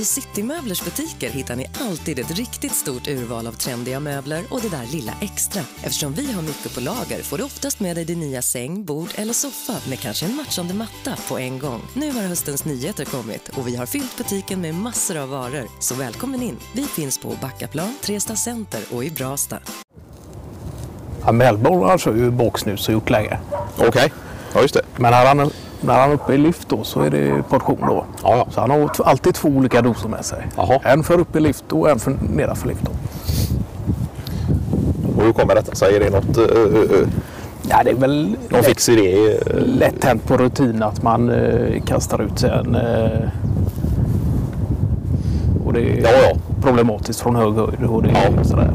I Citymöblers butiker hittar ni alltid ett riktigt stort urval av trendiga möbler och det där lilla extra. Eftersom vi har mycket på lager får du oftast med dig din nya säng, bord eller soffa med kanske en matchande matta på en gång. Nu har höstens nyheter kommit och vi har fyllt butiken med massor av varor. Så välkommen in! Vi finns på Backaplan, Tresta Center och i Brasta. Ja, Melbourne har alltså ju boxnus och gjort länge. Okej, ja just det. Men han, när han är uppe i lift då så är det portion då. Ja. Så han har alltid två olika doser med sig. Jaha. En för uppe i lift och en för nedanför lift. Då. Och hur kommer detta sig? Är det något, uh, uh, Ja, det är väl någon lätt, fix idé? eh? lätt hänt på rutin att man eh, kastar ut sig en... Eh, och det är Ja, ja. problematiskt från hög höjd. Och det är Ja. sådär.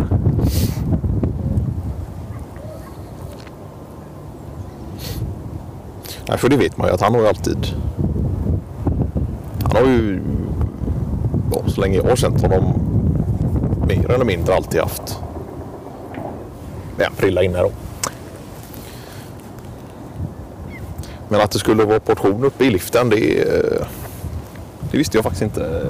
Nej, för det vet man ju att han har ju alltid... Han har ju, ja, så länge jag har känt honom, mer eller mindre alltid haft en prilla inne då. Men att det skulle vara portion uppe i liften, det, eh, det visste jag faktiskt inte.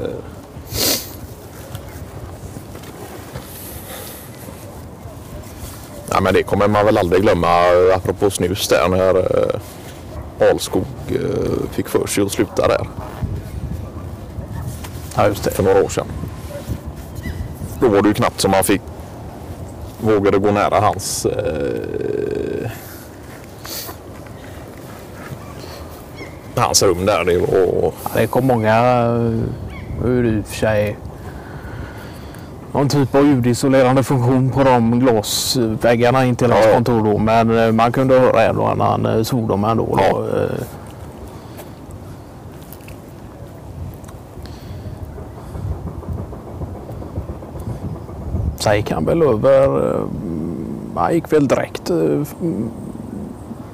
Ja, men det kommer man väl aldrig glömma, apropå snus där, när eh, Alskog eh, fick för sig att sluta där Ja, just det. för några år sedan. Då var det ju knappt som man fick vågade gå nära hans eh, hans rum där. Det var, Ja, det kom många, eh, hur i och för sig, någon typ av ljudisolerande funktion på de glasväggarna in till hans Ja, kontor då. Men eh, man kunde höra en och annan eh, svordom ändå. Ja. Då. eh. Sen gick han väl över, eh, han gick väl direkt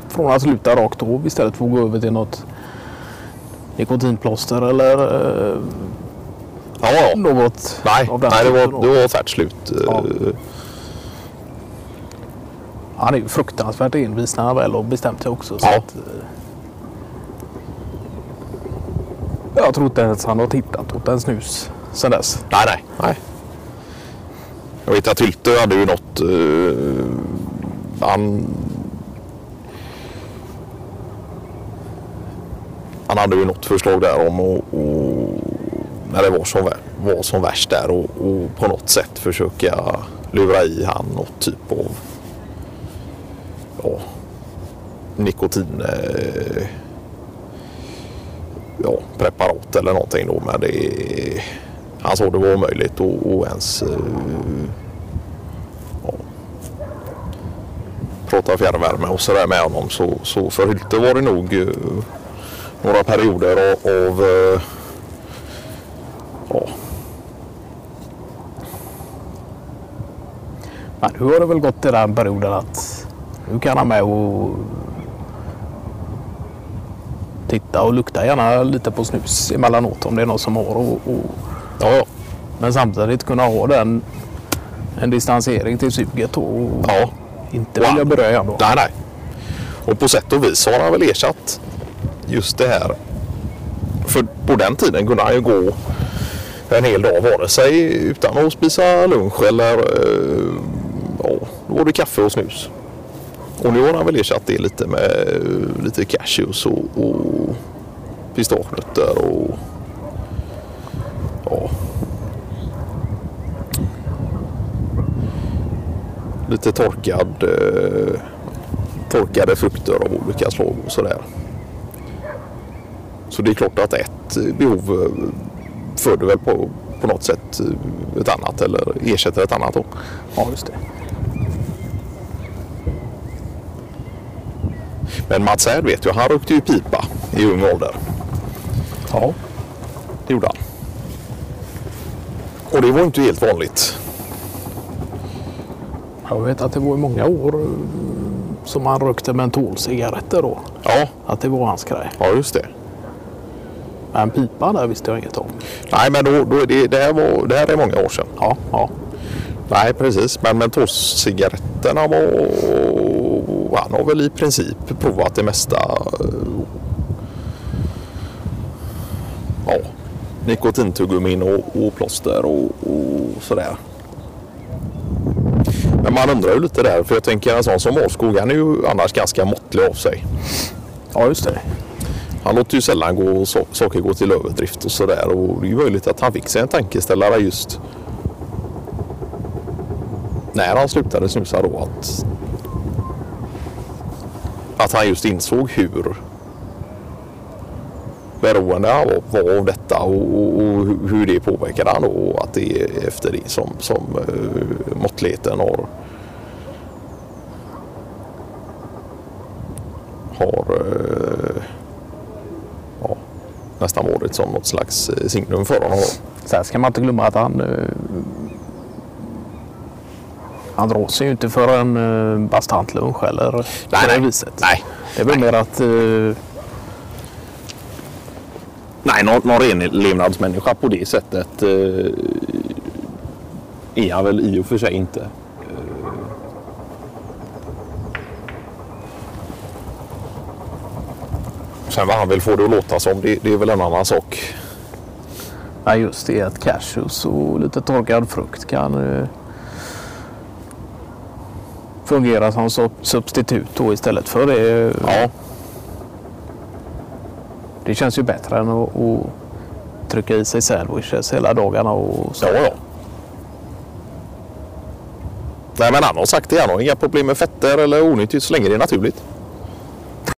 från att sluta rakt av istället för att gå över till något nikotinplåster eller ja, ja. något Nej, av den nej det, var, det var tvärt slut. Ja. Eh, Han är ju fruktansvärt envis när han väl har bestämt sig också. Så Ja. att, eh, jag tror inte ens han har tittat åt en snus sedan dess. Nej, nej, nej. Jag vet att Hylte hade ju något... eh, han... Han hade ju något förslag där om och när det var som, var som värst där och, och på något sätt försöka lura i han något typ av ja, nikotin eh, ja, preparat eller någonting då. Men det, han sa det var omöjligt att och ens eh, ja, prata fjärrvärme och sådär med honom. Så, så för Hylte var det nog eh, några perioder av, av eh, ja, Men nu har det väl gått i den perioden att nu kan han med och titta och lukta gärna lite på snus emellanåt om det är någon som har. Och, och, ja, ja. men samtidigt kunna ha den en distansering till suget och ja. inte vilja börja igen då. Nej, nej. Och på sätt och vis har han väl ersatt just det här. För på den tiden kunde han ju gå en hel dag vare sig utan att spisa lunch eller eh, ja, då var det kaffe och snus. Och nu har han väl ersatt det lite med eh, lite cashews och, och pistagenötter och ja. Lite torkad eh, torkade frukter av olika slag och sådär. Så det är klart att ett behov eh, föder väl på, på något sätt eh, ett annat eller ersätter ett annat. Då. Ja, just det. Men Mats Härd vet ju, han rökte ju pipa i ung ålder. Ja. Det gjorde han. Och det var inte helt vanligt. Jag vet att det var i många år eh, som han rökte mentolcigaretter då. Ja, Att det var hans grej. ja just det. Men pipa där visste jag inget om. Nej, men då, då det, det, här var, det här är många år sedan. Ja, ja. Nej, precis. Men mentolcigaretterna var... Han har väl i princip provat det mesta. Ja, nikotintuggummin och, och plåster och, och sådär. Men man undrar ju lite där, för jag tänker en sån som Årskog, han är ju annars ganska måttlig av sig. Ja, just det. Han låter ju sällan gå, so saker gå till överdrift och sådär. Och det är ju möjligt att han fick sig en tankeställare just när han slutade snusa då. Att, att han just insåg hur beroende han var av detta och, och, och hur det påverkade han och att det är efter det som, som uh, måttligheten har har uh, nästan varit som något slags eh, signum för honom. Sen ska man inte glömma att han uh, han drar sig ju inte för en uh, bastant lunch eller Nej, på det nej. viset. Nej, Det är väl mer att uh, Nej, någon, någon renlevnadsmänniska på det sättet eh, är han väl i och för sig inte. Sen vad han vill få det att låta som, det, det är väl en annan sak. Ja, just det. Att cashews och lite torkad frukt kan eh, fungera som sub- substitut då istället för det. Ja, Det känns ju bättre än att, att trycka i sig sandwiches hela dagarna och så. ja, ja. Nej, men han har sagt det. Han har inga problem med fetter eller onyttigt så länge det är naturligt.